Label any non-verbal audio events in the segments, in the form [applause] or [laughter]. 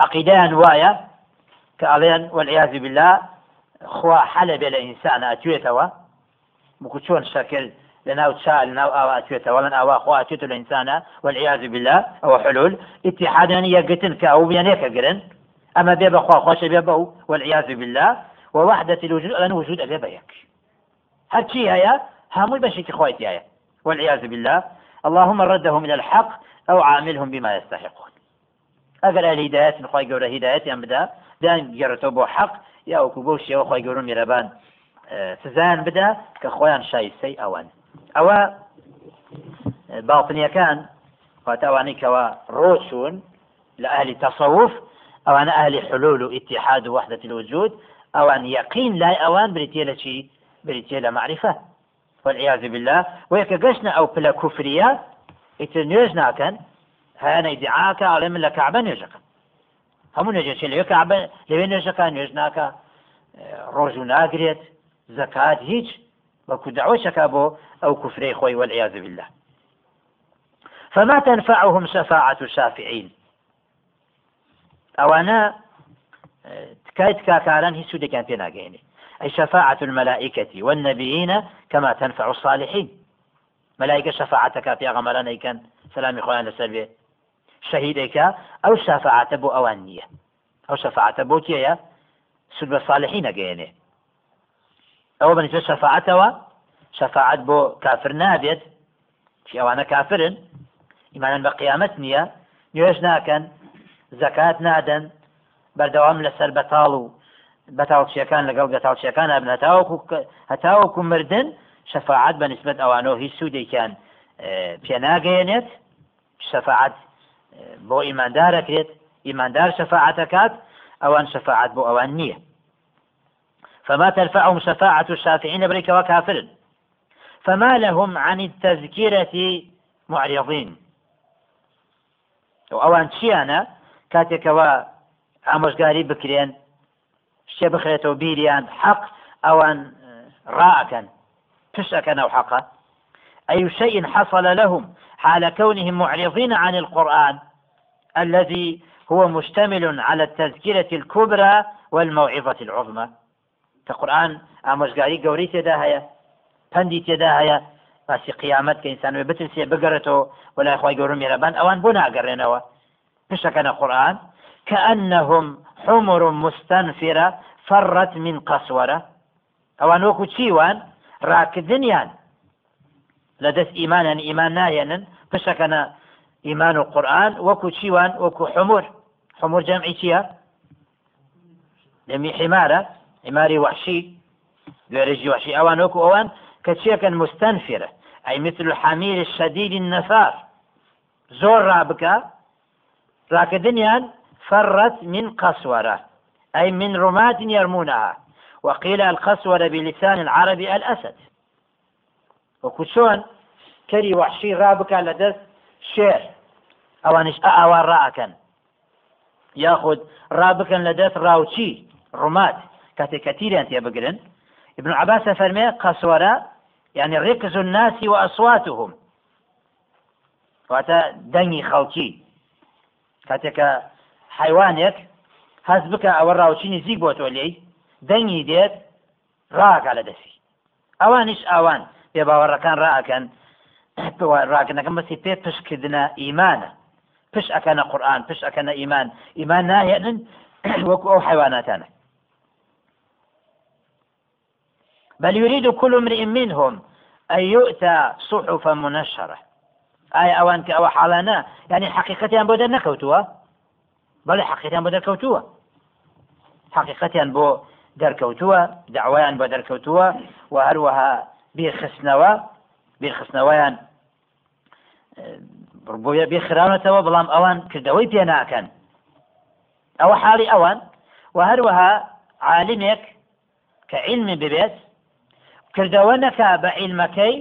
عقيدان وايا كألين والعياذ بالله خوا حلب الإنسان أتويتوا بكتشون شكل لناو تشاء لناو أو أتويتا ولن أو أخوا أتويتا الإنسان والعياذ بالله أو حلول. اتحادا يقتن كأو بيانيك قرن أما بيبا خوا خوش بيبا والعياذ بالله ووحدة الوجود لن وجود أبيبا يك هرشي هيا؟ هاموي بشيك خويتي هيا. والعياذ بالله اللهم ردهم إلى الحق أو عاملهم بما يستحقون. ئەگەر هیداەت خی گەورە هیداەتیان بدا. دان گەڕێتەوە بۆ حەق یا وەکو بۆ شێوە خی گەورە میرەبان سزان بدا کە خۆیان شایستەی ئەوان ئەوە باڵتنیەکان خواتەوانەی کەەوە ڕۆچوون لە ئاهلی تەسەوف ئەوانە ئاهلی حلول و اتحاد و وحدة الوجود ئەوان یقین لای ئەوان بریتێ لە چی بریتێ لە معرفە والعياذ بالله. ويك قشنا أو بلا كفرية يتنيوز ناكن هەیە ئیدعاکە ئەڵێ من لە کعبە نوێژەکەم هەموو نوێژێکی لەوێ کعبە لەوێ نوێژەکە نوێژ ناکە ڕۆژ و ناگرێت زەکات هیچ بەکو دعوەشەکە بۆ ئەو بالله. فما تنفعهم شفاعة الشافعين؟ ئەوانە تکای تکاکاران هیچ سوودێکیان پێ ناگەێنێ أي شفاعة الملائكة والنبيين كما تنفع الصالحين. ملائكة شفاعتك في أغمران كان سلامي خوان لسلبي شەهیدێکە ئەو شافعاتە بۆ ئەوان نییە. ئەو شەفاعتە بۆ کێیە؟ سود بە صالحی نەگەێنێ ئەوە بنیتە شەفاعتەوە شەفاعت بۆ کافر نابێت چی ئەوانە کافرن؟ ئیمانن بە قیامەت نییە نوێژ ناکەن زەکات نادەن بەردەوام لەسەر بەتاڵ و بەتاڵچیەکان لەگەڵ گەتاڵچیەکان ئەبن هەتاوەکو هەتاوەکو مردن شەفاعت بە نسبت ئەوانەوە هیچ سوودێکیان پێناگەێنێت شەفاعت بۆ ئیماندارەکرێت ئیماندار شەفاعتەکات ئەوان شەفاعت بۆ ئەوان نییە. فما تنفعهم شفاعة الشافعين بريك وكافر. فما لهم عن التذكرة معرضين. ئەوان چیانە کاتێکەوە ئامۆژگاری بکرێن شتێ بخرێتەوە بیریان حەق ئەوان ڕاکەن پشەکەن ئەو حەقە أي شيء حصل لهم حال كونهم معرضين عن القرآن الذي هو مشتمل على التذكرة الكبرى والموعظة العظمى. كقرآن ئامۆژگاری گەوری تێدا هەیە پندی تێدا هەیە باسی قیامەت کە ئینسان بترسێ بگەڕێتەوە وەلای خۆی گەورم میێرەبان ئەوان بۆ ناگەڕێنەوە پشەکەنە قورآن كأنهم حمر مستنفرة فرت من قسورة. ئەوان وەکو چیوان ڕاکردنیان لە دەست ئیمانیان ئیمان نایەنن پشەکەنە ئیمان و قورآن وەکو چیوان وەکو حمور حمور جەمعی چییە لەمی حمارە حماری وحشی دوێرەژی وحشی ئەوان وەکو ئەوان کە أي مثل الحمير الشديد النفار زور رابكا. راكدنيان فرت من قسورة. أي من رماد يرمونها. وقيل القسورة بلسان العربي الأسد. وكشون كري وحشي رابكا لدس شێر. ئەوانش ئاوان ڕائەکەن یاخود ڕابکەن لە دەست ڕاوچی ڕوومات کاتێک کە تیریان تێ بگرن. ابن عباس فەرمێ قەسوەرە يعني ركز الناس وأصواتهم واتە دەنگی خەڵکی. کاتێکە حیوانێک هەز بکە ئەوە ڕاوچی نزیک بۆ تۆ لێی دەنگی دێت ڕاکە لە دەسی ئەوانش ئاوان پێ باوەڕەکان ڕائەکەن ڕاگەنەکەم بەسی پێ پشکردنە ئیمانە پش ئەکەنە قورآن پش ئەکەنە ئیمان ئیمان ناهێنن [clears throat] وەکو ئەو حیواناتانە بل يريد كل امرئ منهم أن يؤتى صحفا منشرة. آية أوان كأو حالانا. يعني حقيقتان بودر نكوتوا. بل حقيقتان بودر كوتوا. حقيقتان بو دەرکەوتووە داوایان بە دەرکەوتووە و هەروەها بێخستنەوە بێخستنەوەیان بۆیە بێخراونەتەوە بەڵام ئەوان کردەوەی پێ ناکەن ئەوە حاڵی ئەوان و هەروەها عالمێک کە علمی ببێت کردەوە نەکا بە علمەکەی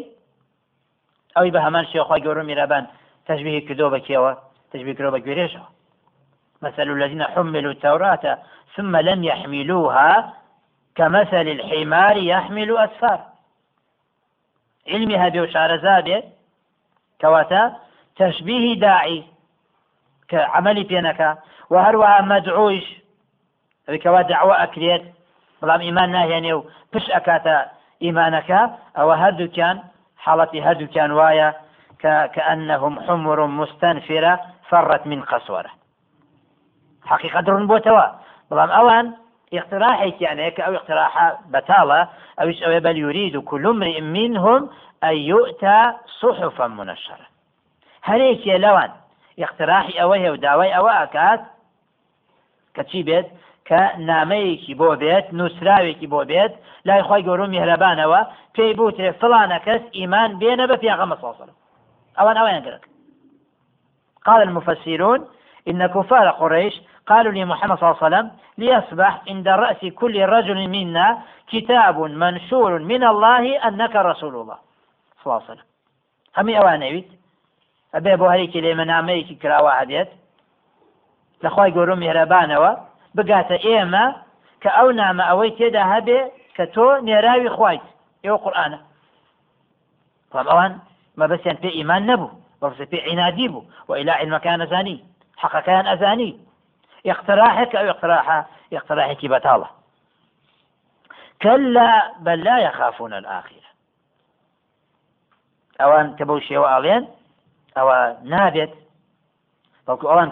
ئەوی بە هەمان شێخوای میرەبان تشبيه كدو بكيوة تشبيه كدو بكيريشة مثل الذين حملوا التوراة ثم لم يحملوها كمثل الحمار يحمل أسفار علمي هذه وشارزابه كواتا تشبيه داعي کە عملی پێنەکە و هەروەها مەدعوش ئەوکەوا داوا ئەکرێت بەڵام ئیمان ناهێنێ و پش ئەکاتە ئیمانەکە وایە کە كأنهم حمر مستنفرة فرت من قسورة. حقيقة درون بوتوا. بەڵام ئەوان اقتراحێکیانەیە کە ئەو اقتراح بەتاڵە ئەوش ئەوێ بەل يريد كل امرئ منهم أن يؤتى صحفا منشرة هەرێکیە لەوان اقتراحی ئەوەیە و داوای ئەوە ئەکات کە چی بێت کە نامەیەکی بۆ بێت نووسراوێکی بۆ بێت لای خی گەورم میهرەبانەوە پێی بوتێ فلانە کەس ئیمان بێنە بە پیاغەمە قال المفسرون إن كفار قريش قالوا لمحمد صلى الله عليه وسلم ليصبح عند رأس كل رجل منا كتاب منشور من الله أنك رسول الله صلى الله عليه وسلم. همي أوانيويت أبي أبو هريكي لما نعميكي كراوة عديت لخواي قولوا مهربانەوە بگاتە ئێمە کە ئەو نامە ئەوەی تێدا هەبێ کە تۆ نێراوی خوایت ئێوە قورآانە ئەوان مەبەستیان پێ ئیمان نەبوو بەڵسە پێ عینادی بوو وإلى علمەکان ئەزانی حەقەکان ئەزانی اقتراحك أو اقتراح اقتراحك بطالة كلا بل لا يخافون الآخرة. أوان تبوشي وآلين أو نابت.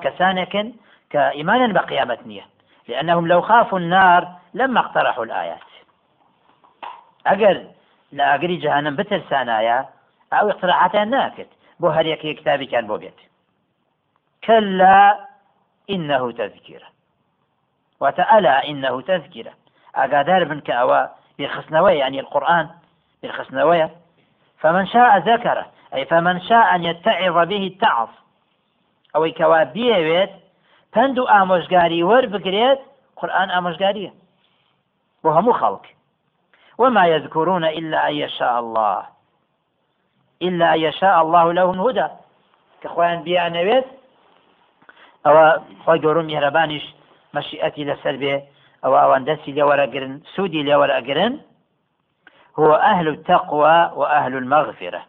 کەسانێکن کە ئیمانن بە قیامەت نییە لأنهم لو خافوا النار لما اقترحوا الآيات. ئەگەر لە ئاگری جهانم بترسانایە ئەو اقتراحاتیان ناکرد بۆ هەرێکی کتابێکیان بۆ بێت كلا إنه تذكرة. وتألا إنه تذكرة. أقادر بن كأوا بالخسنوية يعني القرآن بالخسنوية. فمن شاء ذكره أي فمن شاء أن يتعظ به اتعظ ئەوەی کەوا بیاوێت پند و ئامۆژگاری وەربگرێت قورآن هەموو خەڵک وما يذكرون إلا أن يشاء الله. إلا أن يشاء الله لهم الهدى كخوان بيانويت ئەوە خۆی گەورم میهرەبانیش مەشیئەتی لەسەر بێ ئەوە ئەوان دەستی لێوەرەگرن سوودی لێوەرەگرن. هو أهل التقوى وأهل المغفرة.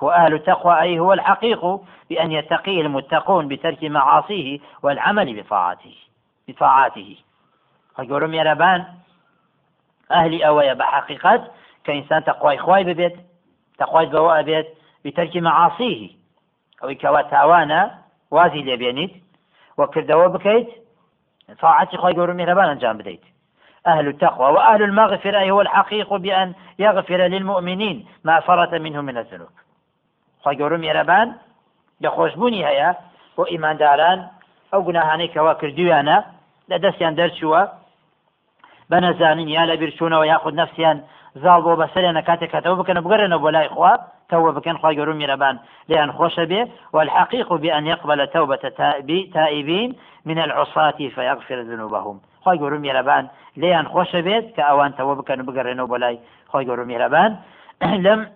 هو أهل التقوى أي هو الحقيق بأن يتقيه المتقون بترك معاصيه والعمل بطاعته بطاعاته فقولوا ميربان أهلي أويا بحقيقة كإنسان تقوى إخواي ببيت تقوى بواء بيت بترك معاصيه. أو كوا تاوانا وازي لێبێنیت وكردوا بكيت طاعتي خۆی گەور مهربان أنجام بدەیت. أهل التقوى وأهل المغفرة هو الحقيق بأن يغفر للمؤمنين ما فرط منه من الذنوب. خۆی گەورم میێرەبان لە خۆشببوونی هەیە بۆ ئیمانداران ئەو گوناهانەی کەوا کردویانە لە دەستیان دەرچووە بە نەزانین یا لە بیرچوونەوە یاخود نفسیان زاڵ بۆ بەسەریانە کاتێک توبة بكن خواهي قرون ميربان لأن خوش به والحقيق بأن يقبل توبة تائبين من العصاة فيغفر ذنوبهم. خواهي قرون ميربان لأن خوش بيت كأوان توبة بكن بقرنوا بلاي خواهي قرون ميربان [clears throat] لم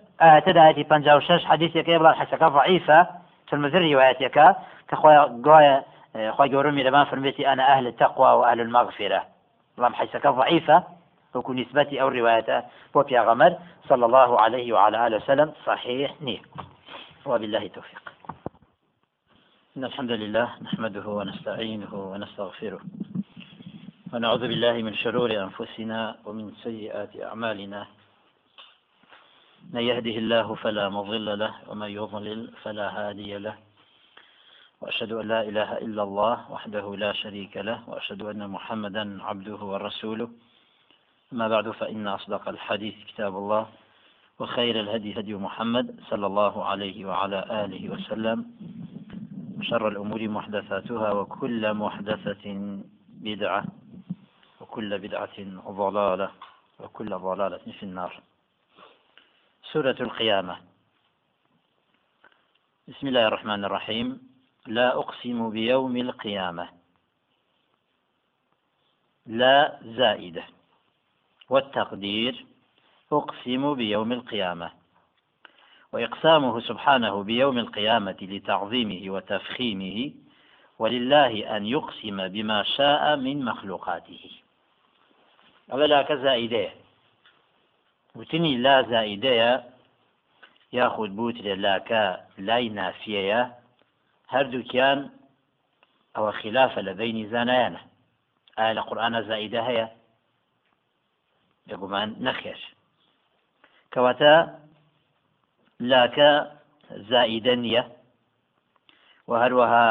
تدعيتي بنجا وشش حديث يبقى حسكا ضعيفة. رواياتك كخواهي قوايا خواهي قرون ميربان فرميتي أنا أهل التقوى وأهل المغفرة. اللهم حسكا ضعيفة. وكو نسبتي أو روايته بوبيا غمر صلى الله عليه وعلى آله وسلم صحيح نية وبالله توفيق إن الحمد لله نحمده ونستعينه ونستغفره ونعوذ بالله من شرور أنفسنا ومن سيئات أعمالنا. من يهده الله فلا مضل له ومن يضلل فلا هادي له. وأشهد أن لا إله إلا الله وحده لا شريك له وأشهد أن محمدا عبده ورسوله. أما بعد فإن أصدق الحديث كتاب الله وخير الهدي هدي محمد صلى الله عليه وعلى آله وسلم. وشر الأمور محدثاتها وكل محدثة بدعة وكل بدعة ضلالة وكل ضلالة في النار. سورة القيامة. بسم الله الرحمن الرحيم. لا أقسم بيوم القيامة. لا زائدة. والتقدير أقسم بيوم القيامة وإقسامه سبحانه بيوم القيامة لتعظيمه وتفخيمه ولله أن يقسم بما شاء من مخلوقاته. أولا كزائدة. وتني لا زائدة يأخذ بوت لاكا لاي نافية هەردووکیان ئەوە خلافە لە بینی زانایانە ئایا لە قورآانە زائیدە هەیە لەگومان نەخێش کەواتە لاکە زائیدە نییە و هەروەها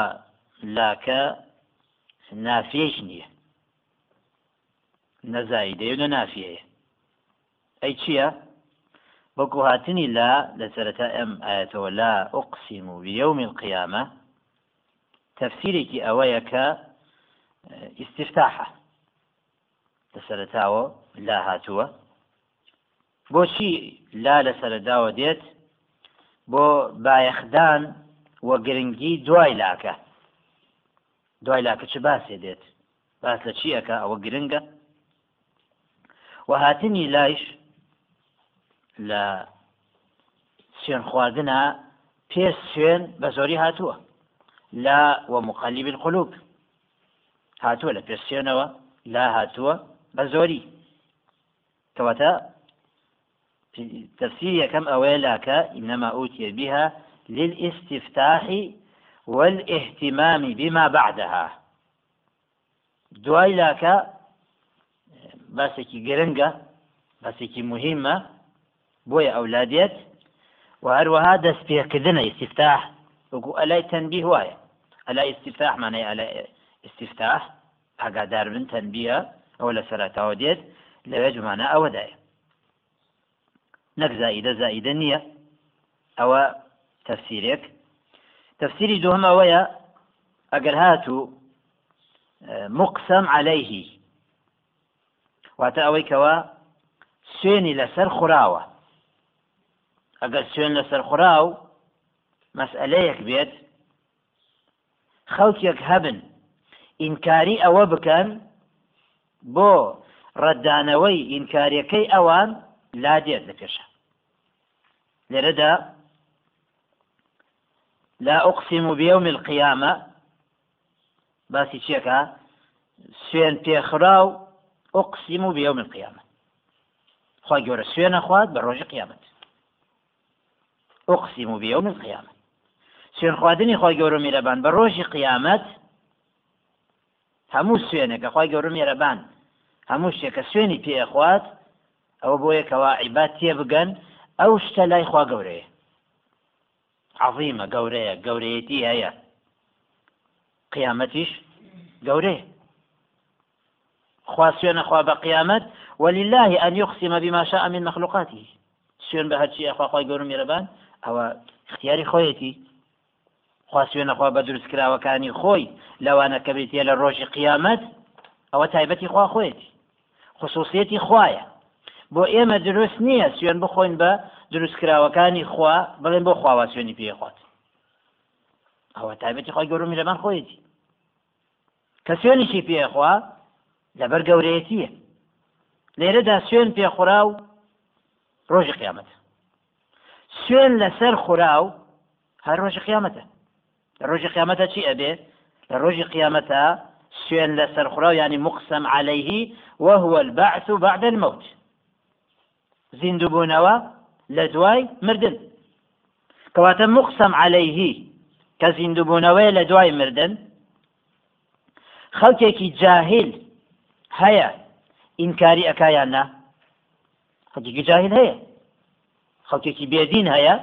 لاکە نافێش نییە نەزایدەیە و نە نافەیە ئەی چییە وەکو هاتنی لا لە سەرەتا ئەم ئاەتەوە لا ئوقسیم و بیومی القیامە تەفسیرێکی ئەوەیە کە ئیسیفتاحە لە سەرتاوە لا هاتووە. بۆچی لا لە سەرداوە دێت؟ بۆ بایەخدان وە گرنگی دوای لاکە. دوای لاکە چ باسێ دێت؟ باس لە چیەکە؟ ئەوە گرنگە. و هاتنی لایش لە سوێن خواردنە پێ سوێن بە زۆری هاتووە. لا و مقلب القلوب. هاتووە لە پێسێنەوە لا هاتووە بە زۆری. کەواتە تفسير يكم أويلاك إنما أوتي بها للاستفتاح والاهتمام بما بعدها. دوای لاکە باسێکی گرنگە باسێکی مهمە بۆیە ئەولادێت و هەروەها دەست پێکردنە ئستفتاح وەکو ئەلای تەنبی وایە ئەلا ئستفتاح مانای ئەلا ئستفتاح ئاگادار بن تەنبیە ئەوە لە سەراتاوە دێت لەوێ جمانە ئەوەدایە نەک زائیدە زائیدە نییە ئەوە تەفسیرێک تەفسیری دوهم ئەوەیە ئەگەر هاتوو مقسم عليه. ئەوەی کەوە سوێنی لەسەر خوراوە ئەگەر سوێن لەسەر خوراو مەسئلەیەک بێت خەڵکێک هەبن ئینکاری ئەوە بکەن بۆ ڕەدانەوەی ئینکاریەکەی ئەوان لا دێت لە پێشە لێرەدا لا أقسم بيوم القيامة باسي چێکە سوێن پێخراو أقسم بيوم القيامة. خوا گەورە سوێنە خوات بە ڕۆژی قیامەت. أقسم بيوم القيامة. سوێن خواردنی خوا گەورە میرەبان بە ڕۆژی قیامەت هەموو سوێنێکە خی گەورە میێرەبان هەموو شتێکە سوێنی پێخوات ئەوە بۆ یەکەوە عیبات تێ بگەن ئەو شتە لای خوا گەورەیە. عظیمە گەورەیە گەورەیەتی هەیە. قیامەتیش گەورەیە. خوا سوێنە خوا بە قیامەت ولله أن يقسم بما شاء من مخلوقاته سوێن بە هەرچی ئەخوا خی گەورم میێرەبان ئەوە اختیاری خۆیەتی. خوا سوێنەخوا بە دروستکراوەکانی خۆی لەوانە کە بێتە لە ڕۆژی قیامەت ئەوە تایبەتی خوا خۆیەتی. خصوصیەتی خوایە بۆ ئێمە دروست نییە سوێن بخۆین بە دروستکراوەکانی خوا بڵێن بۆ خواوا سوێنی پێخوات ئەوە تایبەتی خۆی گەورمی لەمان خۆیەتی. کە سوێنیشی پێخوا لەبەر گەورەیەتیە. لێرەدا سوێن پێخورا و ڕۆژی قیامەت سوێن لەسەر خورا و هەر ڕۆژی قیامەتە. لە ڕۆژی قیامەتە چی ئەبێ؟ لە ڕۆژی قیامەتە سوێن لەسەر خورا ینی مقسم عليه وهو البعث بعد الموت. زیندوبوونەوە لە دوای مردن. کەواتە مقسم عليه لە دوای مردن خەڵکێکی جاهل هەیە ئینکاری ئەکایان نا. خەڵکێکی جاهل هەیە. خەڵکێکی بێدین هەیە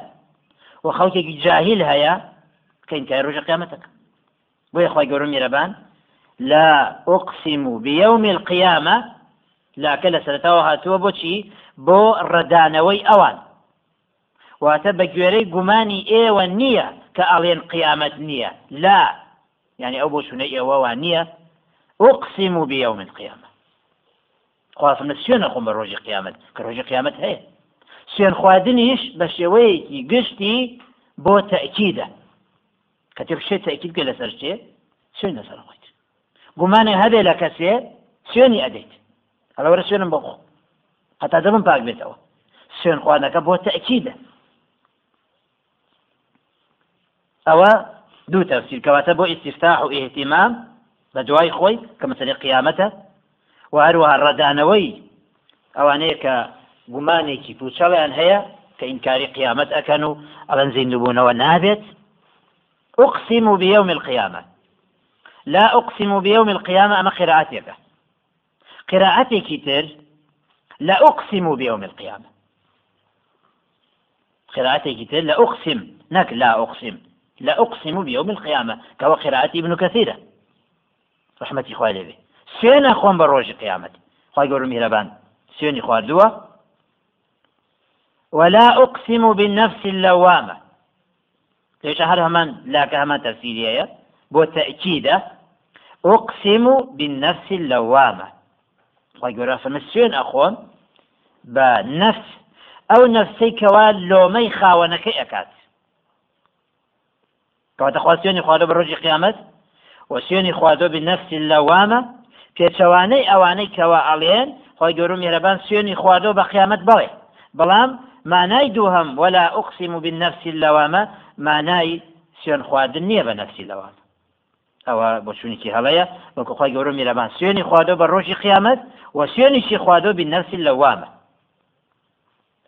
و خەڵکێکی جاهل کە ئینکاری ڕۆژە قیامەتەکە. بۆیە خی گەورم میێرەبان لا أقسم بيوم القيامة لاکە لە سەرتاوە هاتووە بۆچی بۆ ڕەدانەوەی ئەوان واتە بە گوێرەی گومانی ئێوە نییە کە ئەڵێن قیامەت نییە لا يعني ئەو بۆ شوونەی ئێوەوان نییە أقسم بيوم القيامة. خوافم سوێنە خۆم بە ڕۆژی قیامەت کە ڕۆژی قیامەت هەیە سوێن خواردنیش بە شێوەیەکی گشتی بۆ تەکیدە کە تێ شێت تەکید بکە لەسەر شتێ سوێن لەسەر خۆیت گومانێ هەبێ لە کەسێ سوێنی ئەدەیت. هەڵە وەرە سوێنم بەخۆ هەتا دەبم پاک بێتەوە. سوێن خواردنەکە بۆ تەکیدە ئەوە دوو تەفسیر کەواتە بۆ ئیسیفتاح و ئیهتیمام بە دوای خۆی کە مەسەری قیامەتە. و هەروەها ڕەدانەوەی ئەوانەیە کە گومانێکی پوچەڵیان هەیە کە ئینکاری قیامەت ئەەکەن و ئەڵەن زیندوبوونەوە نابێت. أقسم بيوم القيامة. لا أقسم بيوم القيامة أما قراءتك قراءتي كتر لا أقسم بيوم القيامة. قراءتي كتر لا أقسم نك لا أقسم لا أقسم بيوم القيامة كوا قراءتي ابن كثيرة. رحمة إخواني به سين أخوان بروج قيامة خواهي قولوا مهربان. سين خواردوا ولا أقسم بالنفس اللوامة. ليش هر همان لا كهمان تفسيرية بو ئۆقسیم و بینەفسی لەوامە خی گەۆرە فەمە سوێن ئەخۆم بە نەفس ئەو نەفسەی کەوا لۆمەی خاوەنەکەی ئەکات کەواتەخوا سوێنی خوادۆ بە ڕۆژی قیامەت و سوێنی خوادۆ بنەفسی لەوامە پێچەوانەی ئەوانەی کەوا ئەڵێن خۆی گەۆر و میێرەبان سوێنی خوادۆ بە قیامەت بڵێ بەڵام مانای دووهم وەلا ئوقسیم و بنەفسی لەوامە مانای سوێن خواردن نییە بە نەفسی لەوام ئەوە بۆ چونێکی هەڵەیە. وەکو خۆی گەورە میێرەبان سوێنی خوادۆ بە ڕۆژی قیامەت و سوێنیشی خوادۆ بنفسی لەوامە.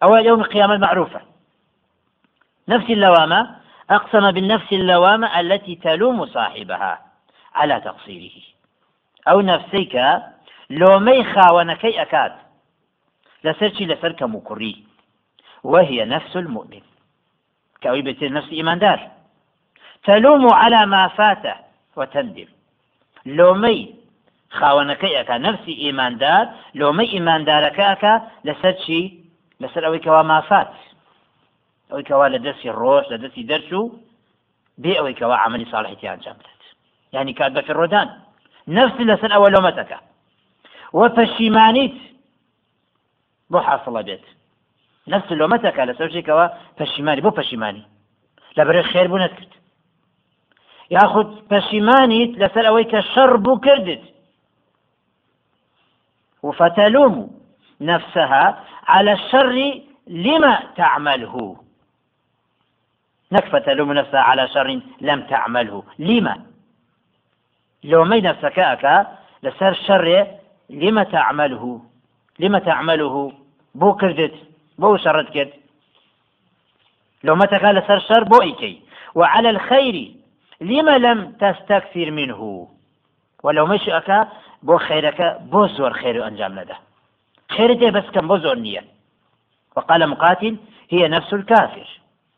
ئەوە يوم القيامة معروفة نفس اللوامة أقسم بالنفس اللوامة التي تلوم صاحبها على تقصيره. أو نفسيك لومي خاونكي أكاد. لسرشي لسرك مكري وهي نفس المؤمن. كأوي نفس إيمان دار تلوم على ما فاته. وتندم لومي ئەکا نفسی ئیماندار لۆمەی ئیماندارەکە ئەکا لەسەر چی؟ لەسەر ئەوەی کەوا مافات. ئەوەی کەوا لە دەستی ڕۆژ لە دەستی دەرچوو بێ ئەوەی کەوا عملی ساڵحیتی ئەنجام بدات. ینی کات بە ڕۆدان. نفسی لەسەر ئەوە لۆمەتەکە. وە پەشیمانیت بۆ حاصڵە بێت. نفس لۆمەتەکە لە سەرشێکەوە پەشیمانی بۆ پەشیمانی. لەبەرێ خێر بوو نەکرد یاخود پەشیمانیت لەسەر ئەوەی کە شەڕ وفتلوم نفسها على الشر لما تعمله. نكفة تلوم نفسها على شر لم تعمله. لما؟ لو مي نفسك لسر شر لما تعمله. لما تعمله؟ بو كردت بو شرت كرد. لو قال لسر شر بو إيكي. وعلى الخير لما لم تستكثر منه؟ ولو مش أكا بو خيرك بو زور خير أنجام لده خير بس كم بو زور نية وقال مقاتل هي نفس الكافر.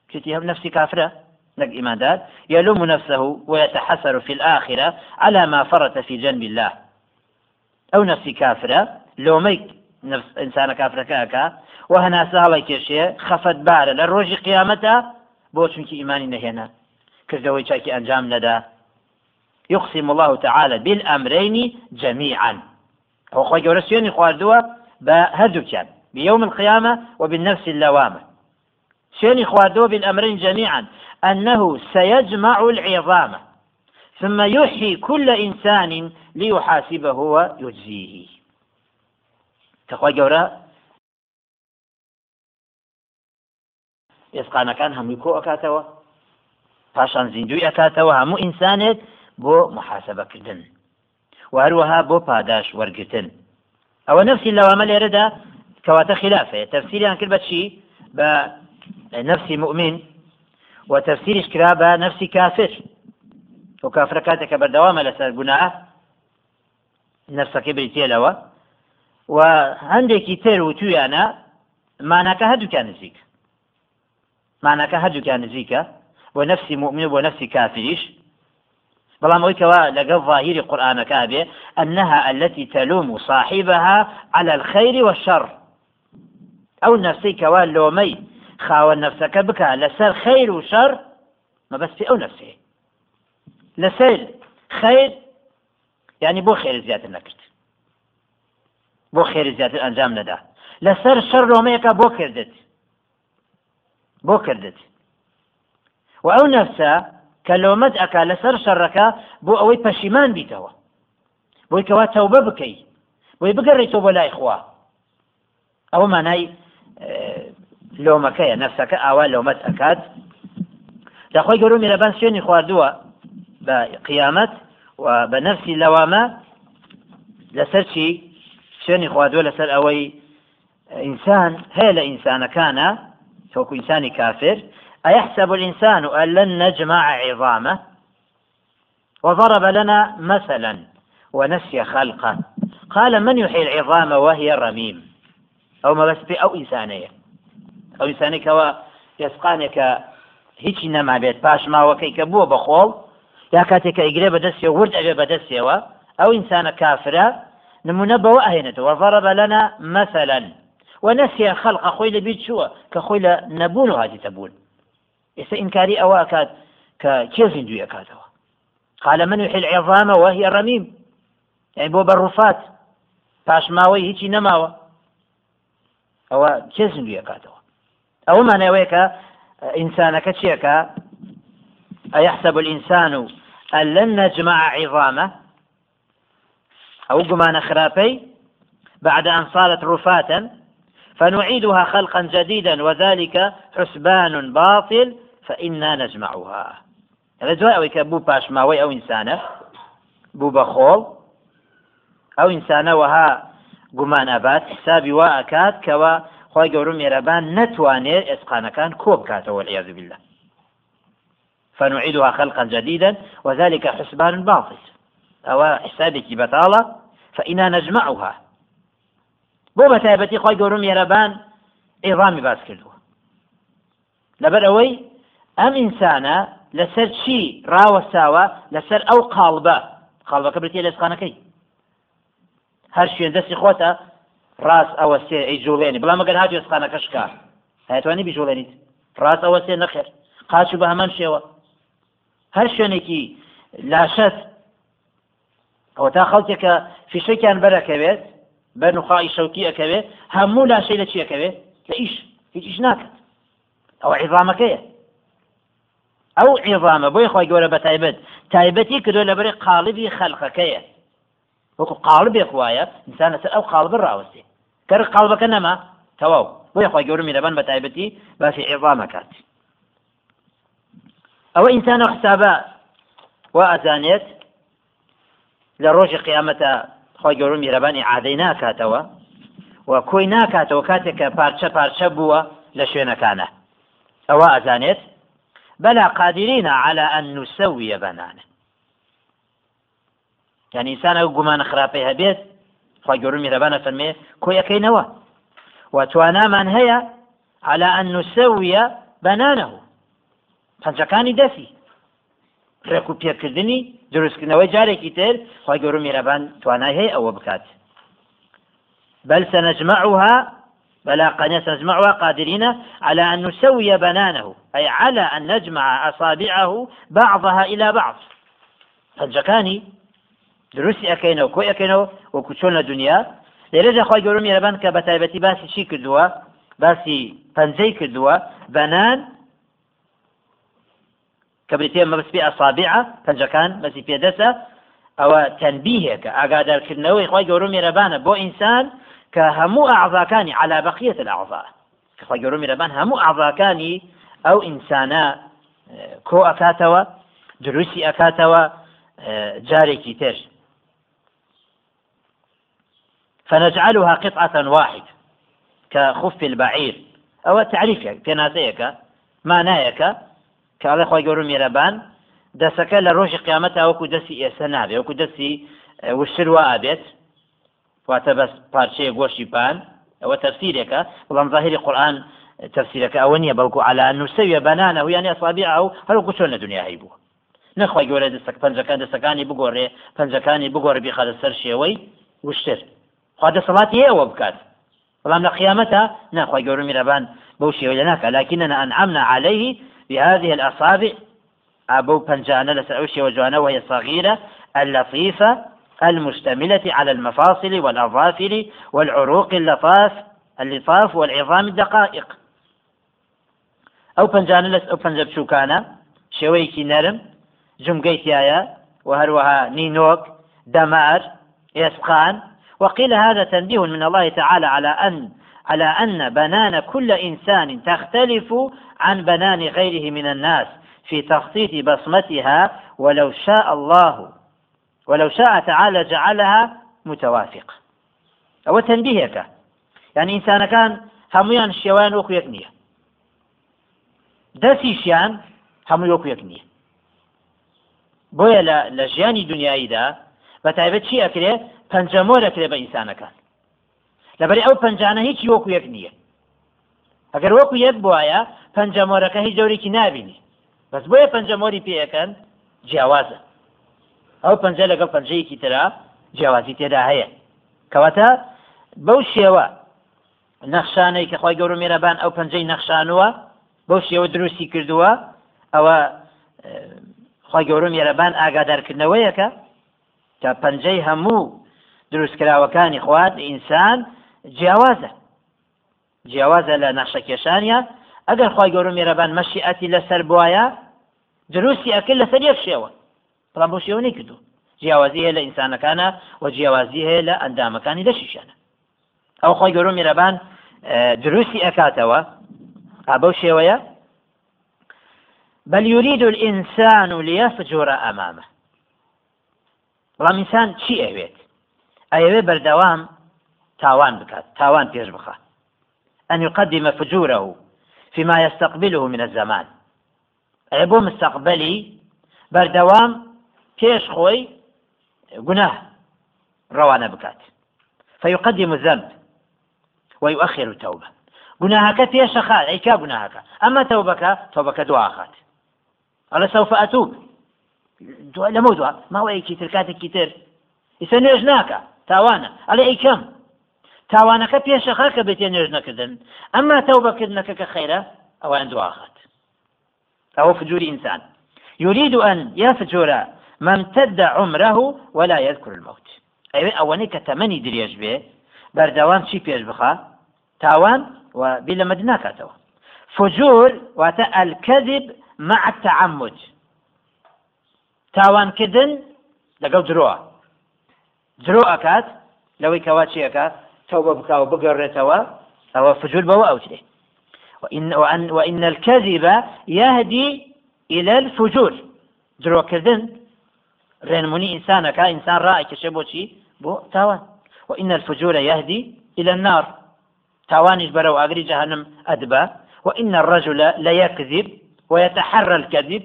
كتي هم نفسي كافرة لك إيمان يلوم نفسه ويتحسر في الآخرة على ما فرط في جنب الله. أو نفسي كافرة لوميك نفس إنسان كافرة كاكا وهنا سهلة كيشي خفت بارة للروج قيامتها بوشنك إيماني نهينا كردوي شاكي أنجام لدى يقسم الله تعالى بالأمرين جميعا. هو خوي جورسيوني خواردوا بهدو كان بيوم القيامة وبالنفس اللوامة. شين خواردوا بالأمرين جميعا أنه سيجمع العظام. ثم يحيي كل إنسان ليحاسبه ويجزيه. تخوى جورا ئێسقانەکان هەمووی کۆ ئەکاتەوە؟ پاشان زیندوی ئەکاتەوە هەموو ئینسانێت بۆ محاسبەکردن. وهروەها بۆ پاداش وەرگتن. ئەوە نفسی لەوامە لێرەدا كواتا خلافه تفسيري عن كلمة شيء بنفسي مؤمن وتفسير كرا نفسي كافر وكافر كاتك بردوام لسر قناعه نفسك بريتي لوا وعندك تر وتويانا معناك هدو كان نزيك معناك هدو كان ونفسي مؤمن ونفسي كافريش بەڵام ئەوی کەوا لەگەڵ ظاهری أنها التي تلوم صاحبها على الخير والشر. ئەو نفسەی کەوا لۆمەی خاوە نفسەکە بکە لەسەر خیر و شەر مەبەستی ئەو نفسێ لەسەر خیر ینی بۆ خێر زیاتر نەکرد بۆ خێر زیاتر ئەنجام نەدا لەسەر شەر لۆمەیەەکە بۆ کردت بۆ کردت و ئەو نفسە کە لۆمەت ئەکا لەسەر شەڕەکە بۆ ئەوەی پەشیمان بیتەوە. بۆی کەوا تەوبە بکەیت بۆی بگەڕێتەوە بۆ لای خوا. ئەوە مانای لۆمەکەیە نفسەکە ئاوا لۆمەت ئەکات. داخۆی گەورە میرەبان سوێنی خواردووە بە قیامەت و بە نفسی لەوامە لەسەر چی؟ سوێنی خواردووە لەسەر ئەوەی ئینسان هەیە لە ئینسانەکانە تۆکو ئینسانی کافر أيحسب الإنسان أن لن نجمع عظامه؟ وضرب لنا مثلا ونسي خلقه. قال من يحيي العظام وهي رميم أو ما بس أو إنسانية. أو إنسانية كوا يسقانك. هیچی نەمابێت پاش ماوەکەی کە بووە بەخۆڵ یا کاتێک کە ئیگرێ بەدەستی ورد ئەبێ بەدەستیەوە ئەو ئینسانە کافرە نمونە بەوە ئەهێنێتەوە ضرب لنا مثلا. ونسي خلق خۆی لەبییر چووە؟ کە خۆی لە و ئینکاری ئەوە ئەکات کە کێ زیندوی ئەکاتەوە قال من يحيي العظام وهي رميم يعني بۆ بەڕوفات پاش ماوەی هیچی نەماوە ئەوە کێ زیندوی ئەکاتەوە ئەوە مانەوەیە کە ئینسانەکە چیەکە أيحسب الإنسان أن لن نجمع عظامه؟ أو قمان خرافي بعد أن صارت رفاتا فنعيدها خلقا جديدا وذلك حسبان باطل فإنا نجمعها. هذا جوای ئەوەی کە بوو پاشماوەی ئەو ئینسانە بوو بە خۆڵ ئەو ئینسانەوەها گومان ئەبات حسابی وا ئەکات کەەوە خی گەورم مێرەبان نەتوانێت ئێسقانەکان کۆ بکاتەوە فنعيدها خلقا جديدا وذلك حسبان باطل. أو حسابك بطالة فإنا نجمعها. بۆ بە تایبەتی خی گەورم مێرەبان ئێڕامی باس کردووە. لەبەر ئەوەی ئەم ئینسانە لەسەر چی ڕاوەساوە لەسەر ئەو قالبە قالبەکە بێتە لەسخانەکەی هەر شوێن دەستی خۆتە ڕاست ئەوە سێ ئەی جوڵێنی بڵام ئەگەر هاات ێسخانەکە شکا. هاتوانی بیژۆڵێنیت ڕاست ئەوە سێ نەخێر. قاچ بە هەمان شێوە. هەر شوێنێکی لاشەت ئەوە تا خەڵکێکە فیشەکیان بەرەکەوێت بە نخوائی شەوکی ئەەکەوێ هەموو لاشەی لە چیەکەوێ لە ئیش هیچیش ناکات. ئەو عیظامەکەیە. ئەو عیظامە بۆی خۆی گەورە بە تایبەت تایبەتی کردو لەبەری قالبی خەلقەکەیە. وەکو قالبێک وایە ئینسان لەسەر ئەو قالب ڕاوەستی کەر قالبەکە نەما تەواو. بۆی خۆی گەورە میرەبان بە تایبەتی باسی عیظامەکات ئەوە ئینسانە حسابە وا ئەزانێت لە ڕۆژی قیامەتە خۆی گەورم میرەبانی عادەی ناکاتەوە و کۆی ناکاتەوە کاتێک کە پارچە پارچە بووە لە شوێنەکانە. ئەوە ئەزانێت بەلا قادرینە على أن نسوي بنانه يعني ئینسان ئەو گومانە خراپەی هەبێت خۆی گەورم میرەبانە فەرمێ کۆیەکەینەوە و توانامان هەیە على أن نسوي بنانه پەنجەکانی دەسی. ڕێک و پێکردنی دروستکردنەوەی جارێکی تر خی گەور میرەبان توانای هەیە ئەوە بکات. بل سنجمعها بلا قد سنجمعها قادرين على أن نسوي بنانه. أي على أن نجمع أصابعه بعضها إلى بعض. فالجكاني دروسي أكينو كوي أكينو وكتشون الدنيا گەورم میێرەبان کە بە تایبەتی باسی چی کردووە باسی پەنجەی کردووە بەنان کە بریتێ مەبسپی ئەسابیع پەنجەکان مەسی پێدەسە ئەوە تەنبیهێکە ئاگادارکردنەوەی خی گەورە مێرەبانە بۆ ئینسان کە هەموو ئاعضاکانی على بقية الأعضاء. کە خی گەورە مێرەبان هەموو ئاعضاکانی ئەو ئینسانە کۆ ئەکاتەوە دروستی ئەکاتەوە جارێکی تر فنجعلها قطعة واحدة كخف البعير. أو تعريف كنازيك ما ئەڵێ خۆی گەور میێرەبان دەسەکە لە ڕۆژی قیامەت وەکو دەستی ئێستا نابێت وەکو دەستی وشتر وا ئابێت واتە بەس پارچەیە گۆشی پان ئەوە تەفسیرێکە بەڵام ظاهری قورآن تفسيرك ئەوە نییە بەڵکو على نووسویە بەنانە و یانی ئەسابی ئەو هەروکو چۆن لە دنیا هەی بوو. نەخوای گەورە دەستەک پنجەکان دەستەکانی بگۆڕێ پنجەکانی بگۆڕ بیخە لەسەر شێوەی وشتر. خوا دەسەڵاتی ئێوە بکات. بەڵام لە قیامەتە ناخوای گەورە میرەبان بەو شێوە لە ناکە لكننا أنعمنا عليه بهذه الأصابع أبو بنجانة لسعوشي وجوانا وهي صغيرة اللطيفة المشتملة على المفاصل والأظافر والعروق اللطاف اللطاف والعظام الدقائق. أو بنجانة لس أو بنجب شوكانا شويكي نرم جمقيتيايا وهروها نينوك دمار يسقان. وقيل هذا تنبيه من الله تعالى على أن على أن بنان كل إنسان تختلف عن بنان غيره من الناس في تخطيط بصمتها ولو شاء الله ولو شاء تعالى جعلها متوافقة أو تنبيهك. يعني إنسان كان هميان الشيوان وكو يكنية. هەموو وەکو یەک نییە بۆیە لە ژیانی دنیاییدا بە تایبەت چی ئەکرێ پەنجەمۆ دەکرێ بە ئینسانەکان لەبەری ئەو پنجانە هیچی وەکو یەک نییە. ئەگەر وەکو یەک بواە پەنجەمۆرەکە هیچ جۆرێکی نبینی بەس بۆیە پەنجەمۆری پێەکەن جیاوازە. ئەو پەنجە لەگەڵ پەنجەیەکی تررا جیاوازی تێدا هەیە. کەواتە بەو شێوە نەخشانەی کە خی گەورە مێرەبان ئەو پەنجەی نەخشانوە بەو شێوە دروستی کردووە ئەوە خی گەورە مێرەبان ئاگادارکردنەوەیەکە کە پەنجەی هەموو دروستکراوەکانی خوات ئینسان جیاوازە. جیاوازە لە نەخشەکێشانە ئەگەر خی گەورە مێرەبان مەشیئەتی لەسەر بواە دروستی ئەکرد لەسەر یەک شێوە. بەڵام بۆ شێوە نەکردو جیاوازی هەیە لە ئینسانەکانە و جیاوازی هەیە لە ئەندامەکانی دەشیشانە. ئەو خۆی گەۆ میرەبان دروستی ئەکاتەوە. ئابەو شێوەیە؟ بل يريد الإنسان ليفجر أمامه بەڵام ئینسان چی ئەوێت؟ ئەوێ بەردەوام تاوان بکات تاوان پێش بخە أن يقدم فجوره فيما يستقبله من الزمان. ئەێ بۆ مستقبلی بەردەوام پێش خۆی گناه ڕەوانە بکات فيقدم الذنب ويؤخر التوبة. گوناهەکە پێشە خات ئەیکا گوناهەکە ئەمە تەوبەکە تەوبەکە دواخات ئەلە سەوف ئەتوب لەمە دووە ماوەیەکی تر کاتێکی تر ئیسە نوێژ ناکە تاوانە ئەلێ ئەیکەم تاوانەکە پێشەخە کە بێتێ نوێژ نەکردن ئەمما تەوبەکردنەکە کە خەیرە ئەوان دواخات ئەوە فجووری ئینسان. يريد أن يفجر ما امتد عمره ولا يذكر الموت. ئەوەنەی کە تەمەنی درێژ بێ بەردەوام چی پێش بخە تاوان و بی لە مەد ناکاتەوە فجور واتە الكذب مع التعمد. تاوانکردن لەگەڵ درۆە درۆ ئەکات لەوەی کەوا چیەکە تەوبە بکاو بگەڕێتەوە ئەوە فجور بەوە ئەوترێ وإن, وأن وإن الكذب يهدي إلى الفجور. درۆکردن ڕێنمونی ئینسانەکە ئینسان ڕائکەشە بۆچی بۆ تاوان وإن الفجور يهدي إلى النار. تاوانش برو أغري جهنم أدبا. وإن الرجل ليكذب ويتحرى الكذب.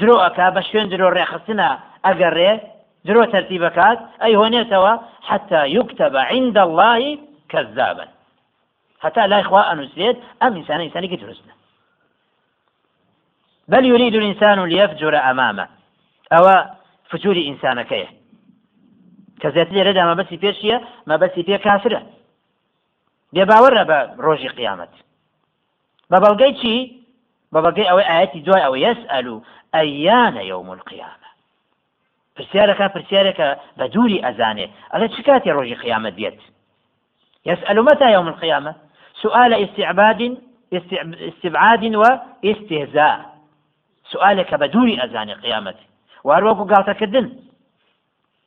ئەکا بە شوێن درۆ ڕێخستنە ئەگەڕێ درۆ تەرتیبەکات ئەی هۆنێتەوە حتا یکتەبە عند الله كذابا. حتى لا إخوة أنسيت أم إنسان إنسان درستنا بل يريد الإنسان ليفجر أمامه. أو فجور إنسان كيه كذات لي ردا ما بسي بيشيا ما بسي بيه كافرة. بێباوەڕە بە ڕۆژی قیامەت بە بەڵگەی چی بە بەڵگەی ئەوەی ئاەتی دوای ئەوە یوم القیامە پرسیارەکە پرسیارێکە بە دووری ئەزانێ. ئەلە چ کاتی ڕۆژی قیامەت بێت يسأل متى يوم القيامة سؤال استعباد استبعاد واستهزاء سؤالك بدون أذان قيامة وأروك قالت كدن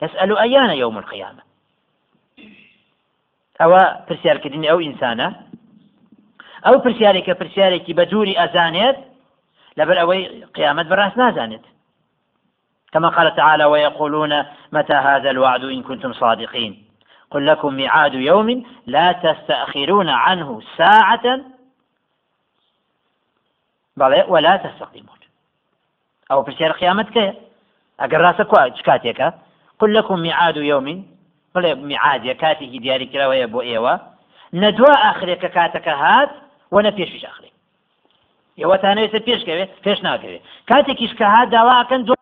يسأل أيان يوم القيامة أو برسيار كدن أو إنسانة پرسیارێکە پرسیارێکی بە دووری ئەزانێت لەبەر ئەوەی قیامەت بەڕاست نازانێت. كما قال تعالى ويقولون متى هذا الوعد إن كنتم صادقين؟ قل لكم ميعاد يوم لا تستأخرون عنه ساعة. ولا تستقيمون أو پرسیار قیامەت ئەگەر ڕاستە کو کاتێکە قل لكم ميعاد يوم بڵێ میعادە کاتێکی دیاری کراوەیە بۆ ئێوە نەدووە ئاخرێکە کاتەکە هات وە نە پێشیش ئاخرێ ئێوەتانەوێتە پێشکەوێت پێش ناکەوێت کاتێکیش کە هات داواکەن دو